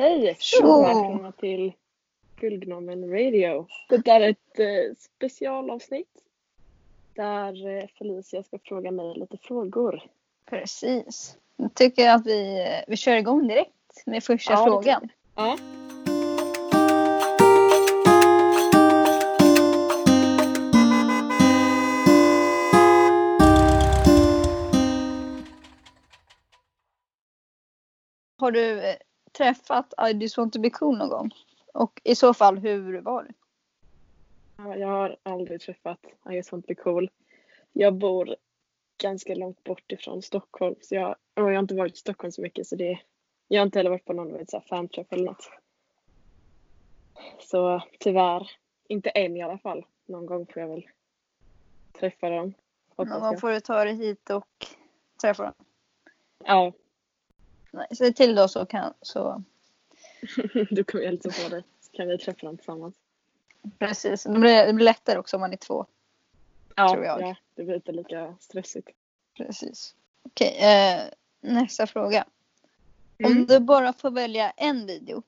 Hej! Välkomna till Guldgnomen Radio. Det är ett eh, specialavsnitt där eh, Felicia ska fråga mig lite frågor. Precis. Jag tycker att vi, vi kör igång direkt med första Ja, det frågan. Ja. Har du eh, träffat I just want to be cool någon gång? Och i så fall, hur var det? Ja, Jag har aldrig träffat I just want to be cool. Jag bor ganska långt bort ifrån Stockholm så jag, jag har inte varit i Stockholm så mycket så det jag har inte heller varit på någon så fanträff eller något. Så tyvärr, inte än i alla fall. Någon gång får jag väl träffa dem. Någon gång får du ta dig hit och träffa dem. Ja, Nej, säg till då så kan så. du kommer jag hälsa på dig så kan vi träffa dem tillsammans. Precis. Det blir, det blir lättare också om man är två. Ja, Tror jag. ja det blir inte lika stressigt. Precis. Okej, eh, nästa fråga. Om Mm. du bara får välja en video,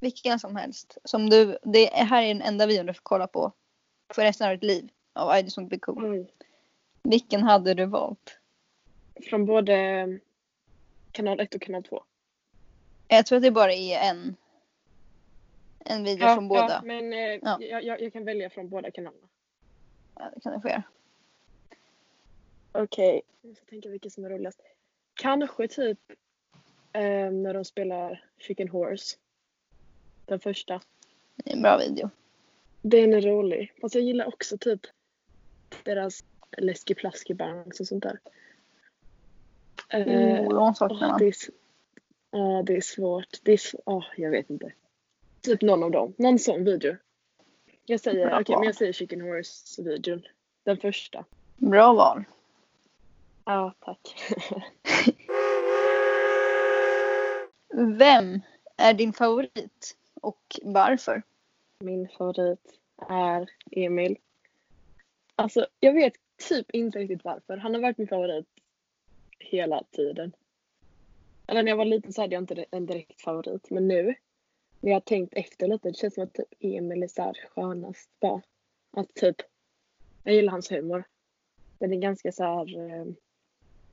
vilken som helst, som du, det är, här är den enda videon du får kolla på för resten av ditt liv av I just want to be cool. Oj. Vilken hade du valt? Från både kanal 1 och kanal 2. Jag tror att det bara är en, en video från båda. Ja, men eh, Ja. jag, jag, jag kan välja från båda kanalerna. Ja, det kan du få göra. Okej, jag ska tänka vilken som är roligast. Kanske typ eh, när de spelar Chicken Horse. Den första. Det är en bra video. Den är rolig. Fast jag gillar också typ deras läski plaski bangs och sånt där. Eh, Oh, de saknar man. det, är, ja, det är svårt. Det är åh, jag vet inte. Typ någon av dem. Någon sån video. Jag säger, Bra okej, men jag säger Chicken Horse-videon. Den första. Bra val. Ja, tack. Vem är din favorit och varför? Min favorit är Emil. Alltså, jag vet typ inte riktigt varför. Han har varit min favorit hela tiden. Eller när jag var liten så hade jag inte en direkt favorit. Men nu, när jag har tänkt efter lite, det känns som att typ Emil är så här skönast bara. Att typ, jag gillar hans humor. Den är ganska så här eh,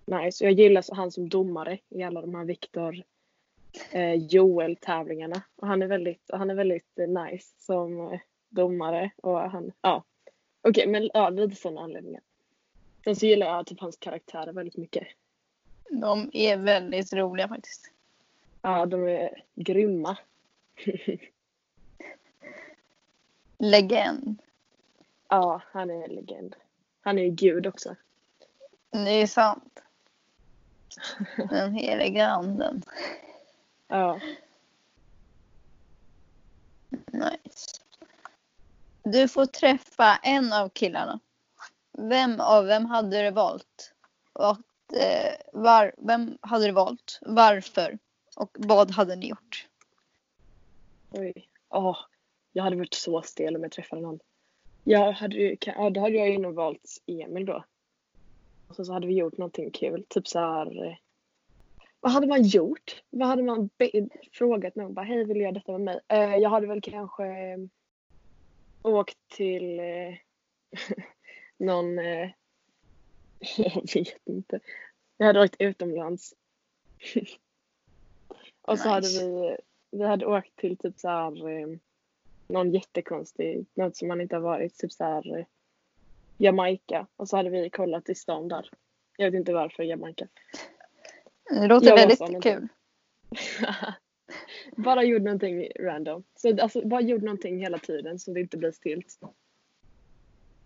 nice. Och jag gillar så- han som domare i alla de här Viktor eh, Joel-tävlingarna. Och han är väldigt, han är väldigt eh, nice som eh, domare. Och han, ja. Okej, men ja, lite sådana anledningar. Sen så gillar jag typ hans karaktärer väldigt mycket. De är väldigt roliga faktiskt. Ja, de är grymma. Legend. Ja, han är en legend. Han är ju gud också. Det är sant. Den heliga anden. Ja. Nice. Du får träffa en av killarna. Vem av dem hade du valt? Och, Eh, var, vem hade du valt? Varför? Och vad hade ni gjort? Oj. Oh, jag hade varit så stel om jag träffade någon. Jag hade kan- ja, då hade jag ju nog valt Emil då. Och så, så hade vi gjort någonting kul. Typ så här. Eh, vad hade man gjort? Vad hade man be- frågat någon? Bara, Hej, vill du göra detta med mig? Eh, jag hade väl kanske eh, åkt till eh, någon... Eh, jag vet inte. Jag hade åkt utomlands. Och så hade Nice. vi, vi hade åkt till typ så här eh, någon jättekonstig, något som man inte har varit, typ så här eh, Jamaica. Och så hade vi kollat i stan där. Jag vet inte varför Jamaica. Det låter Jag väldigt kul. bara gjorde någonting random. Så alltså bara gjorde någonting hela tiden så det inte blir stilt.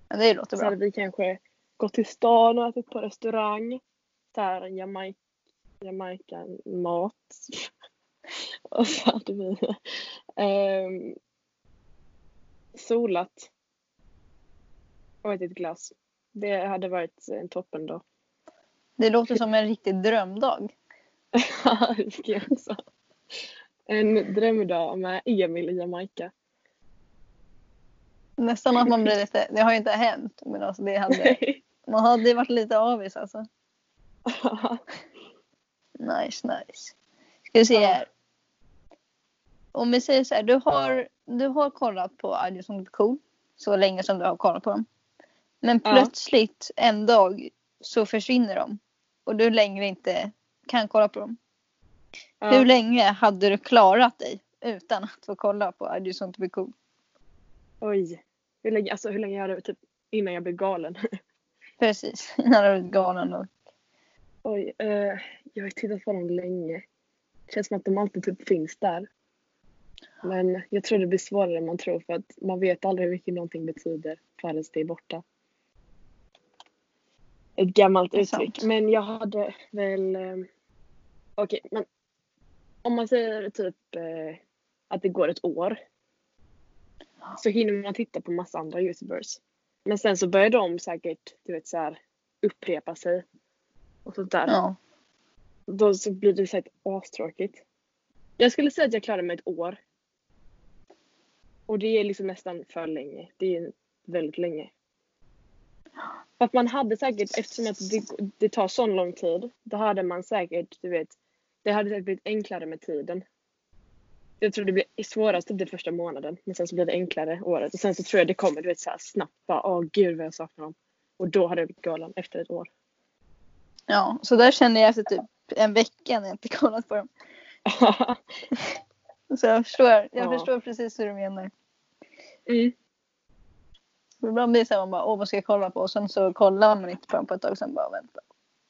Ja, det låter Så bra. hade vi kanske gått till stan och ätit på restaurang. Så här Jamaica, Jamaica mat. och så hade vi ehm, solat. Och ätit glass. Det hade varit en toppen då. Det låter som en riktig drömdag. Ja, det tycker jag också. En drömdag med Emil i Jamaica. Nästan att man blir lite, det har ju inte hänt, men alltså det hade, man hade varit lite avis alltså. Nice, nice. Ska vi se här. om vi säger så här, du har, du har kollat på Adios som cool så länge som du har kollat på dem. Men plötsligt en dag så försvinner de och du längre inte kan kolla på dem. Ja. Hur länge hade du klarat dig utan att få kolla på Adios som cool? Oj. Hur länge, alltså, hur länge jag hade typ innan jag blev galen? Precis, när du är galen då. Oj. Eh, jag har tittat på dem länge. Känns som att de alltid typ finns där. Men jag tror det blir svårare än man tror för att man vet aldrig hur mycket någonting betyder förrän det är borta. Ett gammalt uttryck. sant. Men jag hade väl... Eh, Okej, men om man säger typ eh, att det går ett år. Så hinner man titta på massa andra youtubers. Men sen så börjar de säkert, du vet så här, upprepa sig. Och sånt där. Ja. Då så blir det säkert astråkigt. Jag skulle säga att jag klarar mig ett år. Och det är liksom nästan för länge. Det är väldigt länge. För att man hade säkert, eftersom att det, det tar så lång tid, då hade man säkert, du vet, det hade säkert blivit enklare med tiden. Jag tror det blir svårast typ den första månaden, men sen så blir det enklare året. Och sen så tror jag det kommer, du vet, så här snabbt bara, åh gud vad jag saknar dem. Och då hade jag blivit galen efter ett år. ja, så där kände jag efter typ en vecka när jag inte kollat på dem. Så jag förstår, jag Ja. förstår precis hur du menar. mm. Ibland blir det så här, man bara, åh vad ska jag kolla på? Och sen så kollar man inte på dem på ett tag och sen bara vänta.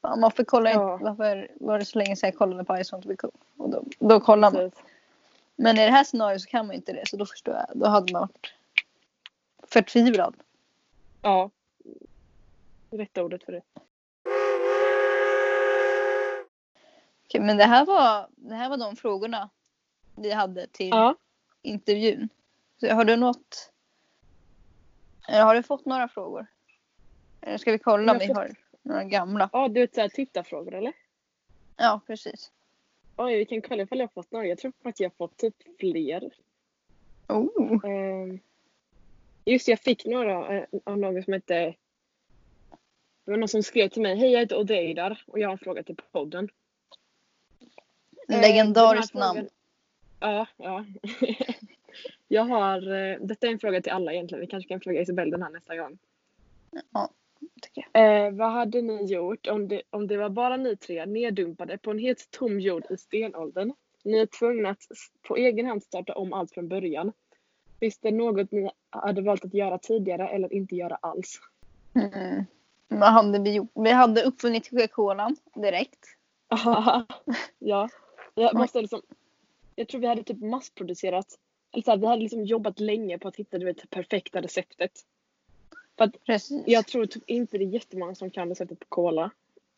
Varför kollar jag Ja. Varför var det så länge sedan jag kollade på I want to be cool? Och då, då kollar man. Precis. Men i det här scenariot så kan man inte det. Så då förstår jag. Då hade man varit förtvivlad. Ja. Rätta ordet för det. Okej, men det här, var, det här var de frågorna vi hade till Ja. intervjun. Så har du något? Eller har du fått några frågor? Eller ska vi kolla om vi har har några gamla? Ja, du vet såhär tittarfrågor eller? Ja, precis. Oj, vi kan kolla ifall jag har fått några. Jag tror att jag har fått typ fler. Oh. Ehm, just jag fick några eh, av någon som hette... Det var någon som skrev till mig. Hej, jag heter Odeidar och jag har en fråga till podden. Eh, Legendariskt här namn. Ja, ja. jag har... eh, Detta är en fråga till alla egentligen. Vi kanske kan fråga Isabelle den här nästa gång. Tycker jag. Eh, vad hade ni gjort om det, om det var bara ni tre neddumpade på en helt tom jord i stenåldern? Ni är tvungna att på egen hand starta om allt från början. Finns det något ni hade valt att göra tidigare eller inte göra alls? Mm. Vad hade vi gjort? Vi hade uppfunnit Coca-Colan direkt. ja. Jag, måste liksom, jag tror vi hade typ massproducerat. Eller så här, vi hade liksom jobbat länge på att hitta du vet, det perfekta receptet. Jag tror typ inte det är jättemånga som kan receptet på cola.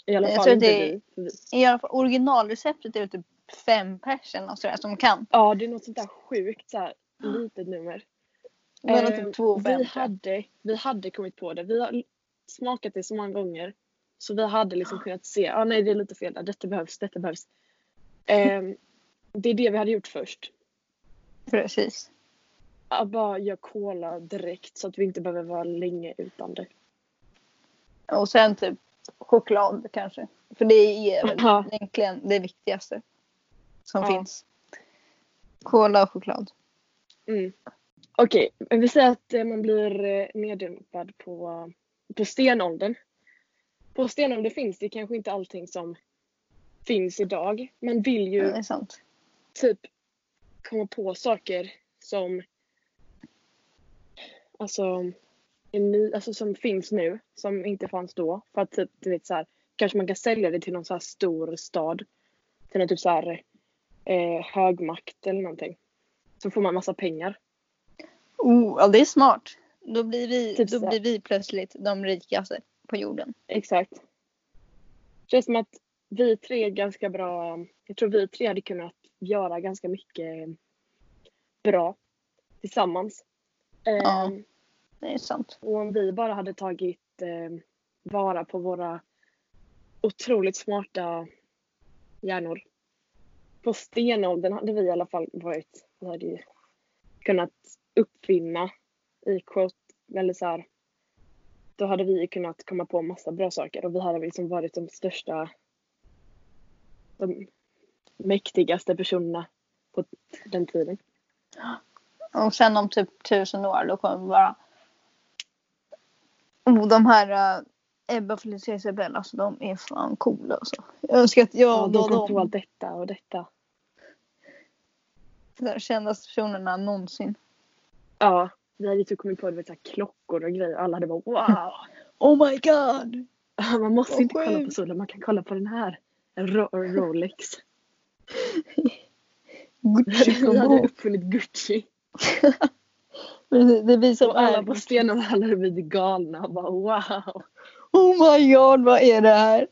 I alla Jag fall tror inte det- vi. I alla fall originalreceptet är det typ fem personer sådär som kan. Ja, det är något sånt där sjukt så här, litet nummer. Nog Eh, typ två och fem. vi, hade, vi hade kommit på det. Vi har smakat det så många gånger. Så vi hade liksom kunnat se, ah, nej det är lite fel där, detta behövs, detta behövs. Ehm, det är det vi hade gjort först. Precis. Att bara göra cola direkt så att vi inte behöver vara länge utan det. Och sen typ choklad kanske. För det är väl Ja. egentligen det viktigaste som Ja. finns. Cola och choklad. Mm. Okej, men vi säger att eh, man blir eh, neddumpad på, på stenåldern. På stenåldern finns det kanske inte allting som finns idag. Man vill ju sant. typ komma på saker som alltså, en ny, alltså som finns nu som inte fanns då. För att typ, du vet så här, kanske man kan sälja det till någon så här stor stad. Till någon typ så här eh, högmakt eller någonting. Så får man massa pengar. Oh, ja, det är smart. Då blir, vi, Typ då blir vi plötsligt de rikaste på jorden. Exakt. Känns som att vi tre är ganska bra. Jag tror vi tre hade kunnat göra ganska mycket bra tillsammans. Ja. Ehm, Det är sant. Och om vi bara hade tagit eh, vara på våra otroligt smarta hjärnor. På stenåldern hade vi i alla fall varit, vi hade ju kunnat uppfinna i quote, eller så här. Då hade vi kunnat komma på massa bra saker och vi hade liksom varit de största, de mäktigaste personerna på den tiden. Och sen om typ tusen år då kommer vi bara... Oh, de här uh, Ebba Felicia Isabella, alltså de är fan coola alltså. Jag önskar att jag Ja, de kom på de allt detta och detta. där kändaste personerna någonsin. Ja, vi hade ju typ kommit på det, vet, så här, klockor och grejer. Alla hade bara wow. Oh my god! Man måste Vad inte kolla på solen, man kan kolla på den här. Ro- Rolex. Gucci Vi hade uppfunnit Gucci. det, det visar Och alla är på stenen hade blivit galna och bara wow. Oh my god, vad är det här?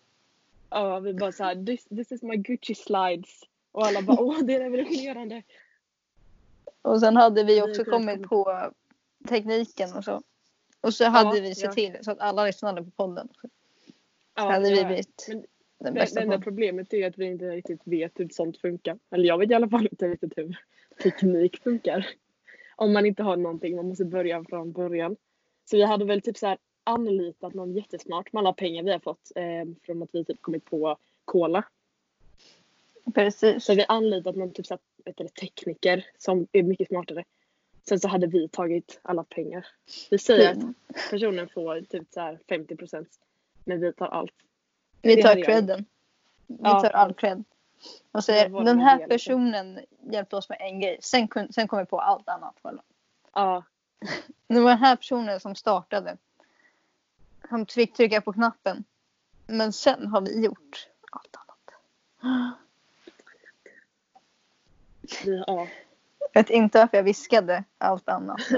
Ja, vi bara såhär, this, this is my Gucci slides. Och alla bara, åh det är revolutionerande. Och sen hade vi Vi också kommit på tekniken och så. Och så hade Ja, vi sett ja. till så att alla lyssnade på podden. Så Ja, hade vi blivit Men den bästa det enda problemet är att vi inte riktigt vet hur sånt funkar. Eller jag vet i alla fall inte riktigt hur teknik funkar. Om man inte har någonting, man måste börja från början. Så vi hade väl typ så här anlitat någon jättesmart med alla pengar vi har fått eh, från att vi typ kommit på cola. Precis. Så vi anlitat någon typ så här, tekniker som är mycket smartare. Sen så hade vi tagit alla pengar. Vi säger att personen får typ så här 50 procent. Men vi tar allt. Vi tar credden. Vi tar all cred. Och Det säger den en här personen hjälpte oss med en grej. Sen, sen kom vi på allt annat själva. Ja, Det var den här personen som startade. Som fick trycka på knappen. Men sen har vi gjort allt annat. ja. Jag vet inte varför jag viskade allt annat.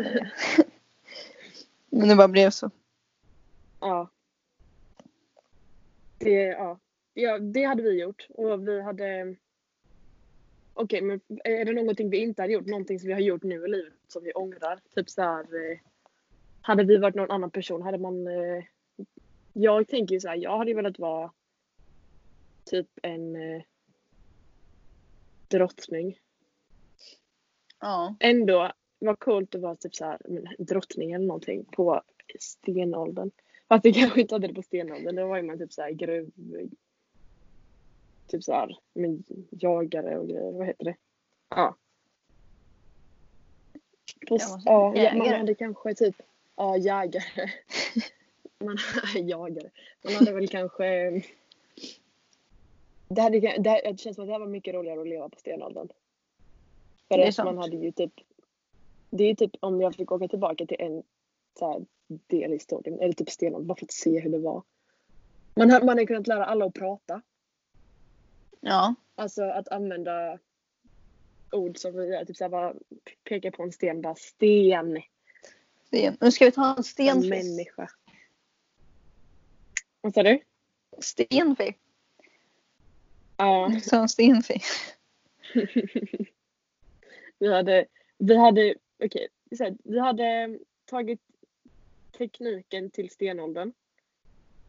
Men det bara blev så. Ja. Det, ja. Ja, det hade vi gjort. Och vi hade... Okej, men är det någonting vi inte hade gjort? Någonting som vi har gjort nu i livet som vi ångrar? Typ så här... Eh, hade vi varit någon annan person hade man... Eh, jag tänker ju så här, jag hade ju velat vara typ en eh, drottning. Ja. Ändå, vad coolt att vara typ så här, men, drottning eller någonting på stenåldern. Fast vi kanske inte hade det på stenåldern, då var ju man typ så här gruv... Typ så här, men jagare och grejer, vad heter det? Ja. På, Ja, ja, man hade kanske typ, ja jägare. Man, jagare. Man hade väl kanske... Det, hade, det, det känns som att det här var mycket roligare att leva på stenåldern. För att man sant. hade ju typ... Det är typ om jag fick åka tillbaka till en så här, del i historien, eller typ stenåldern, bara för att se hur det var. Man, man hade kunnat lära alla att prata. Ja. Alltså att använda ord som vi gör, typ såhär bara peka på en sten, bara sten, Sten. Nu ska vi ta en en stenfisk. människa. Vad sa du? Stenfisk. Ja. Vi tar en stenfisk. vi hade, vi hade, okej, här, vi hade tagit tekniken till stenåldern.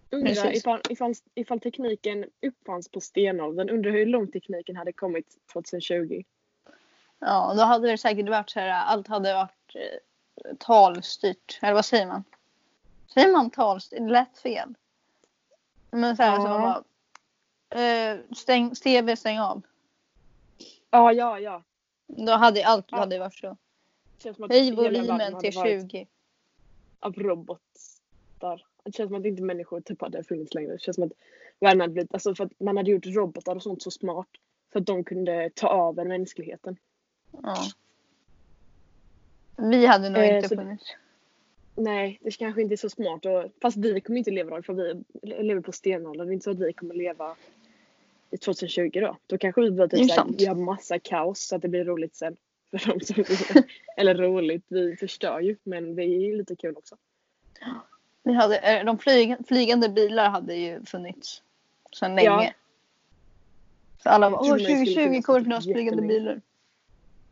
Undrar ifall, ifall, ifall tekniken uppfanns på stenåldern, undrar hur långt tekniken hade kommit 2020. Ja, då hade det säkert varit så här. Allt hade varit eh, talstyrt. Eller vad säger man? Säger man talstyrt? Det lät fel. Men så här Ja. så man bara. Eh, stäng, TV stäng av. Ja, ja, ja. Då hade allt Ja. hade varit så. Höj volymen till varit 20. Av robotar. Det känns som att inte människor typ hade funnits längre. Det känns som att världen hade blivit, alltså för att man hade gjort robotar och sånt så smart. Så att de kunde ta över mänskligheten. Ja. Vi hade nog Eh, inte funnits. Nej, det kanske inte är så smart. Och, fast vi kommer inte leva då för vi lever på stenåldern. Det är inte så att vi kommer leva i 2020 då. Då kanske vi börjar typ göra massa kaos så att det blir roligt sen. För de som, eller roligt, vi förstör ju men det är ju lite kul också. Vi hade, eh, de flyg, flygande bilar hade ju funnits sedan länge. Ja. Så alla tror åh det skulle 2020 finnas kommer det finnas flygande bilar.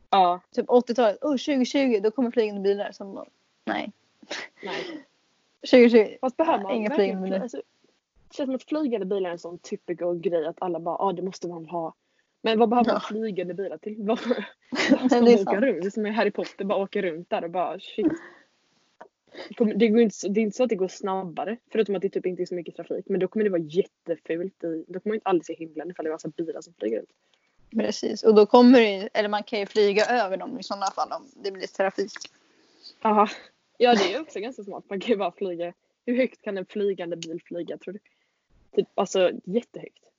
Ja, Typ 80-talet, åh 2020 då kommer flygande bilar. Som bara, nej. nej. 2020, Fast behöver man Inga flygande bilar. alltså, Det känns som att flygande bilar är en sån typical grej att alla bara, ja ah, det måste man ha. Men vad behöver man Ja. flygande bilar till? Vad ska Det är man åka sant. runt? Det är som i Harry Potter, bara åka runt där och bara shit. Det går inte, det är inte så att det går snabbare, förutom att det typ inte är så mycket trafik. Men då kommer det vara jättefult. I, då kommer man inte aldrig se himlen ifall det var massa bilar som flyger runt. Precis, och då kommer det eller man kan ju flyga över dem i sådana fall om det blir trafik. Aha. Ja, det är också ganska smart. Man kan ju bara flyga. Hur högt kan en flygande bil flyga tror du? Typ, alltså jättehögt.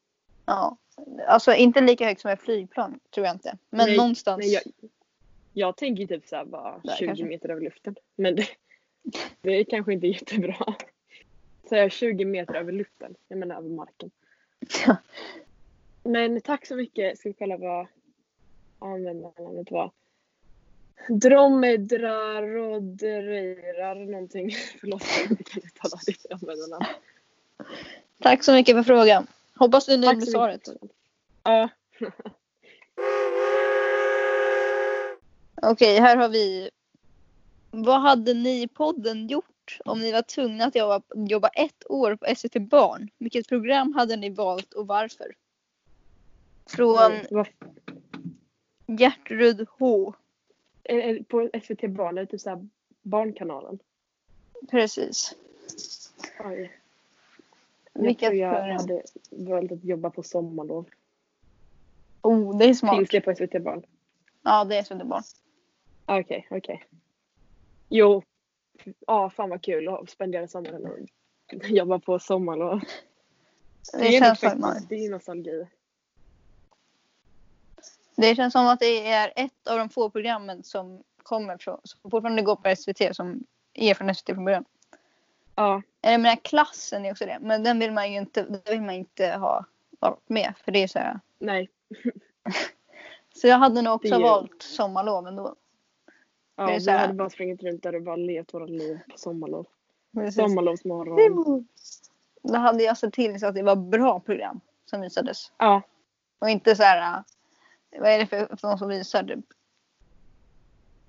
Ja, alltså inte lika högt som ett flygplan tror jag inte. Men Nej, någonstans. Nej, jag, jag tänker typ såhär bara Där 20 kanske. meter över luften. Men det, det är kanske inte jättebra. Så jag 20 meter över luften. Jag menar över marken. Ja. Men tack så mycket. Ska vi kolla vad användarnamnet var. Dromedrarodreirar någonting. Förlåt jag inte kan uttala ditt användarnamn. Tack så mycket för frågan. Hoppas du är nöjd med svaret. Ja. Okej, här har vi. Vad hade ni i podden gjort om ni var tvungna att jobba, jobba ett år på SVT Barn? Vilket program hade ni valt och varför? Från Vad- Gertrud H. är- är- På SVT Barn det typ såhär Barnkanalen. Precis. Oj. Jag Vilket tror jag program? hade valt att jobba på sommarlov. Oh, det är smart. Finns det på SVT Barn? Ja, det är SVT Barn. Okej, okej. Jo. Ja, fan vad kul att spendera sommaren och jobba på sommarlov. Det, är känns faktiskt- faktiskt, Det är nostalgi. det känns som att det är ett av de få programmen som kommer från, som fortfarande går på SVT som är från SVT från början. Ja, Eller menar klassen är också det. Men den vill man ju inte, den vill man inte ha varit med. För det är så här. nej. Så jag hade nog också Det är- valt sommarlov ändå. Ja, vi hade bara sprungit runt där och bara levt våra liv på sommarlov. Precis. Sommarlovsmorgon. Då hade jag sett till så att det var bra program som visades. Ja, Och inte så här. äh, Vad är det för, för någon som visar typ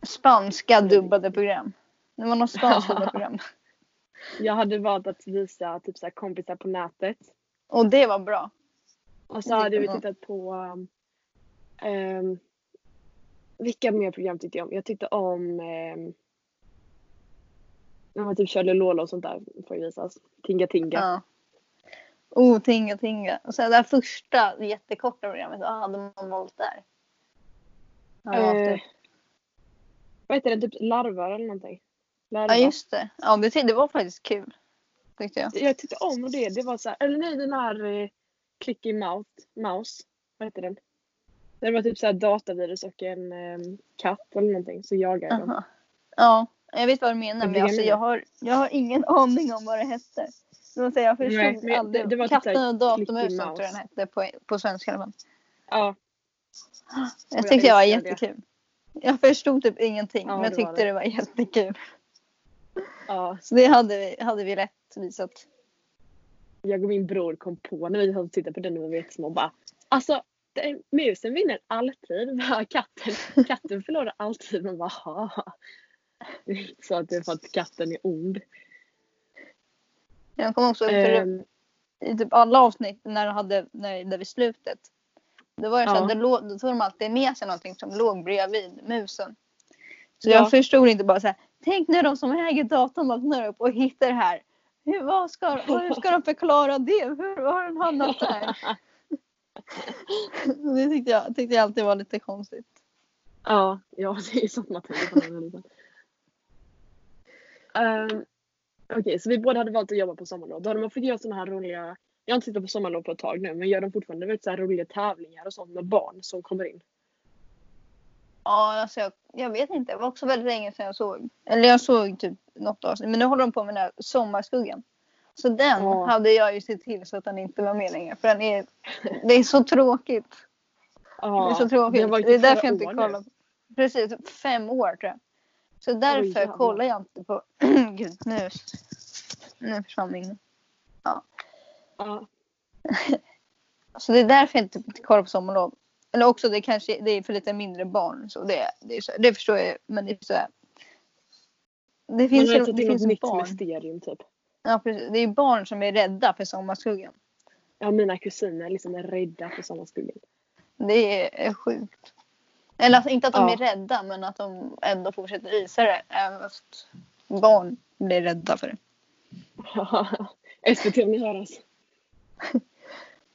spanska dubbade program? Det var något spanskt dubbat program. jag hade valt att visa typ så här kompisar på nätet. Och det var bra. Och så hade vi Jättebra. tittat på um, ehm, vilka mer program tyckte jag om? Jag tyckte om um, ja, typ Charlie Lola och sånt där får ju visas. Tinga Tinga. Ja. Oh, Tinga Tinga. Och sen det här första jättekorta programmet, vad hade man valt där? Eh, vad heter det? Typ Larvar eller någonting? Larva. ja just det. Ja, det, det var faktiskt kul. Tyckte jag. Jag tyckte om det. Det var så här, eller nej den här eh, Clicky Mouse. Mouse. Vad heter den? Det var typ så här datavirus och en em, katt eller någonting. Så jagar de. Aha. Ja, jag vet vad du menar. Men alltså, jag, har, jag har ingen aning om vad det hette. Jag förstod Nej, aldrig. det- det var typ Katten och datormusen tror jag den hette på, på svenska i alla fall. Ja. Jag jag tyckte jag var det. jättekul. Jag förstod typ ingenting Ja, men jag det var tyckte det. det var jättekul. ja. Så det hade vi, hade vi lätt visat. Jag och min bror kom på när vi hade tittat på den när vi var jättesmå och bara Alltså den, musen vinner alltid. Katten, katten förlorar alltid. Man bara "Haha." Det är inte så att det är för att katten är ond. Jag kommer också för Ehm, i typ alla avsnitt när de hade, när, där vid slutet. Då var det så Ja. att det låg, då tog de alltid med sig någonting som låg bredvid musen. Så Ja. jag förstod inte bara så här. Tänk när de som äger datorn vaknar upp och hittar det här. Hur, vad ska, hur ska de förklara det? Hur har den hamnat där? Det tyckte jag, tyckte jag alltid var lite konstigt. Ja, ja det är sånt man tänker på när man. Um, Okej, så vi båda hade valt att jobba på sommarlov. Då hade man fått göra såna här roliga, jag har inte tittat på sommarlov på ett tag nu, men gör de fortfarande vet, så här roliga tävlingar och sånt med barn som kommer in. Ja, alltså jag, jag vet inte. Det var också väldigt länge sedan jag såg. Eller jag såg typ något avsnitt. Men nu håller de på med den här Sommarskuggan. Så den Ja. hade jag ju sett till så att den inte var med längre. För den är, det är så tråkigt. Ja, det är så tråkigt. var ju Det är typ därför jag inte kollar. Precis, fem år tror jag. Så därför jävlar. kollar jag inte på... Gud, nu, nu försvann min. Ja, Så det är därför jag inte kollar på sommarlov. Eller också det kanske det är för lite mindre barn. Så det, det, är så, det förstår jag. Men det är så här. Det man finns, har ju, det finns nytt barn. mysterium typ. Ja. Det är barn som är rädda för sommarskuggan. Ja, mina kusiner liksom är rädda för sommarskuggan. Det är sjukt. Eller alltså, inte att de Ja. är rädda men att de ändå fortsätter visa det. Även fast barn blir rädda för det. SVT om ni hör oss.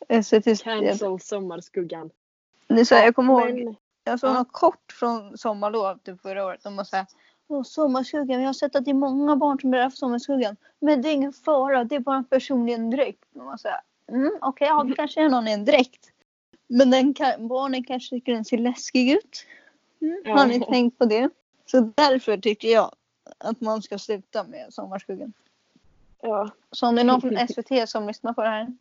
SVT, Cancel sommarskuggan. Det är så här, jag kommer ihåg, Men, jag såg Ja. något kort från sommarlov typ förra året. De var såhär, Åh, sommarskuggan, jag har sett att det är många barn som blir för sommarskuggan. Men det är ingen fara, det är bara en person i en dräkt. Mm, okej, ja, det kanske är någon i en dräkt. Men den kan, barnen kanske tycker den ser läskig ut. Mm, Ja. Har ni tänkt på det? Så därför tycker jag att man ska sluta med sommarskuggan. ja. Så om det är någon från SVT som lyssnar på det här.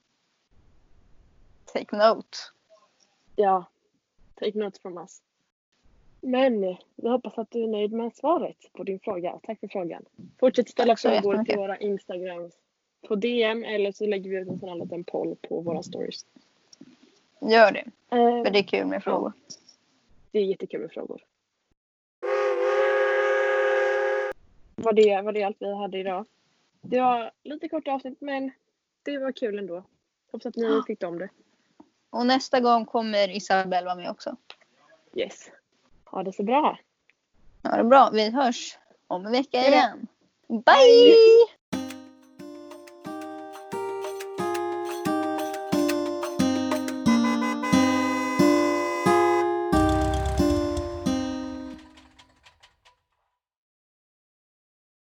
Take note. Ja, take notes from us. Men jag hoppas att du är nöjd med svaret på din fråga. Tack för frågan. Fortsätt ställa frågor på jättemycket. våra Instagrams på DM eller så lägger vi ut en sån här liten poll på våra stories. Gör det. Eh, För det är kul med frågor. det är jättekul med frågor. Var det, var det allt vi hade idag? Det var lite kort avsnitt men det var kul ändå. Hoppas att ni Ja. tyckte om det. Och nästa gång kommer Isabelle vara med också. Yes. Ha det så bra. Ja, det bra. Vi hörs om en vecka igen. Bye!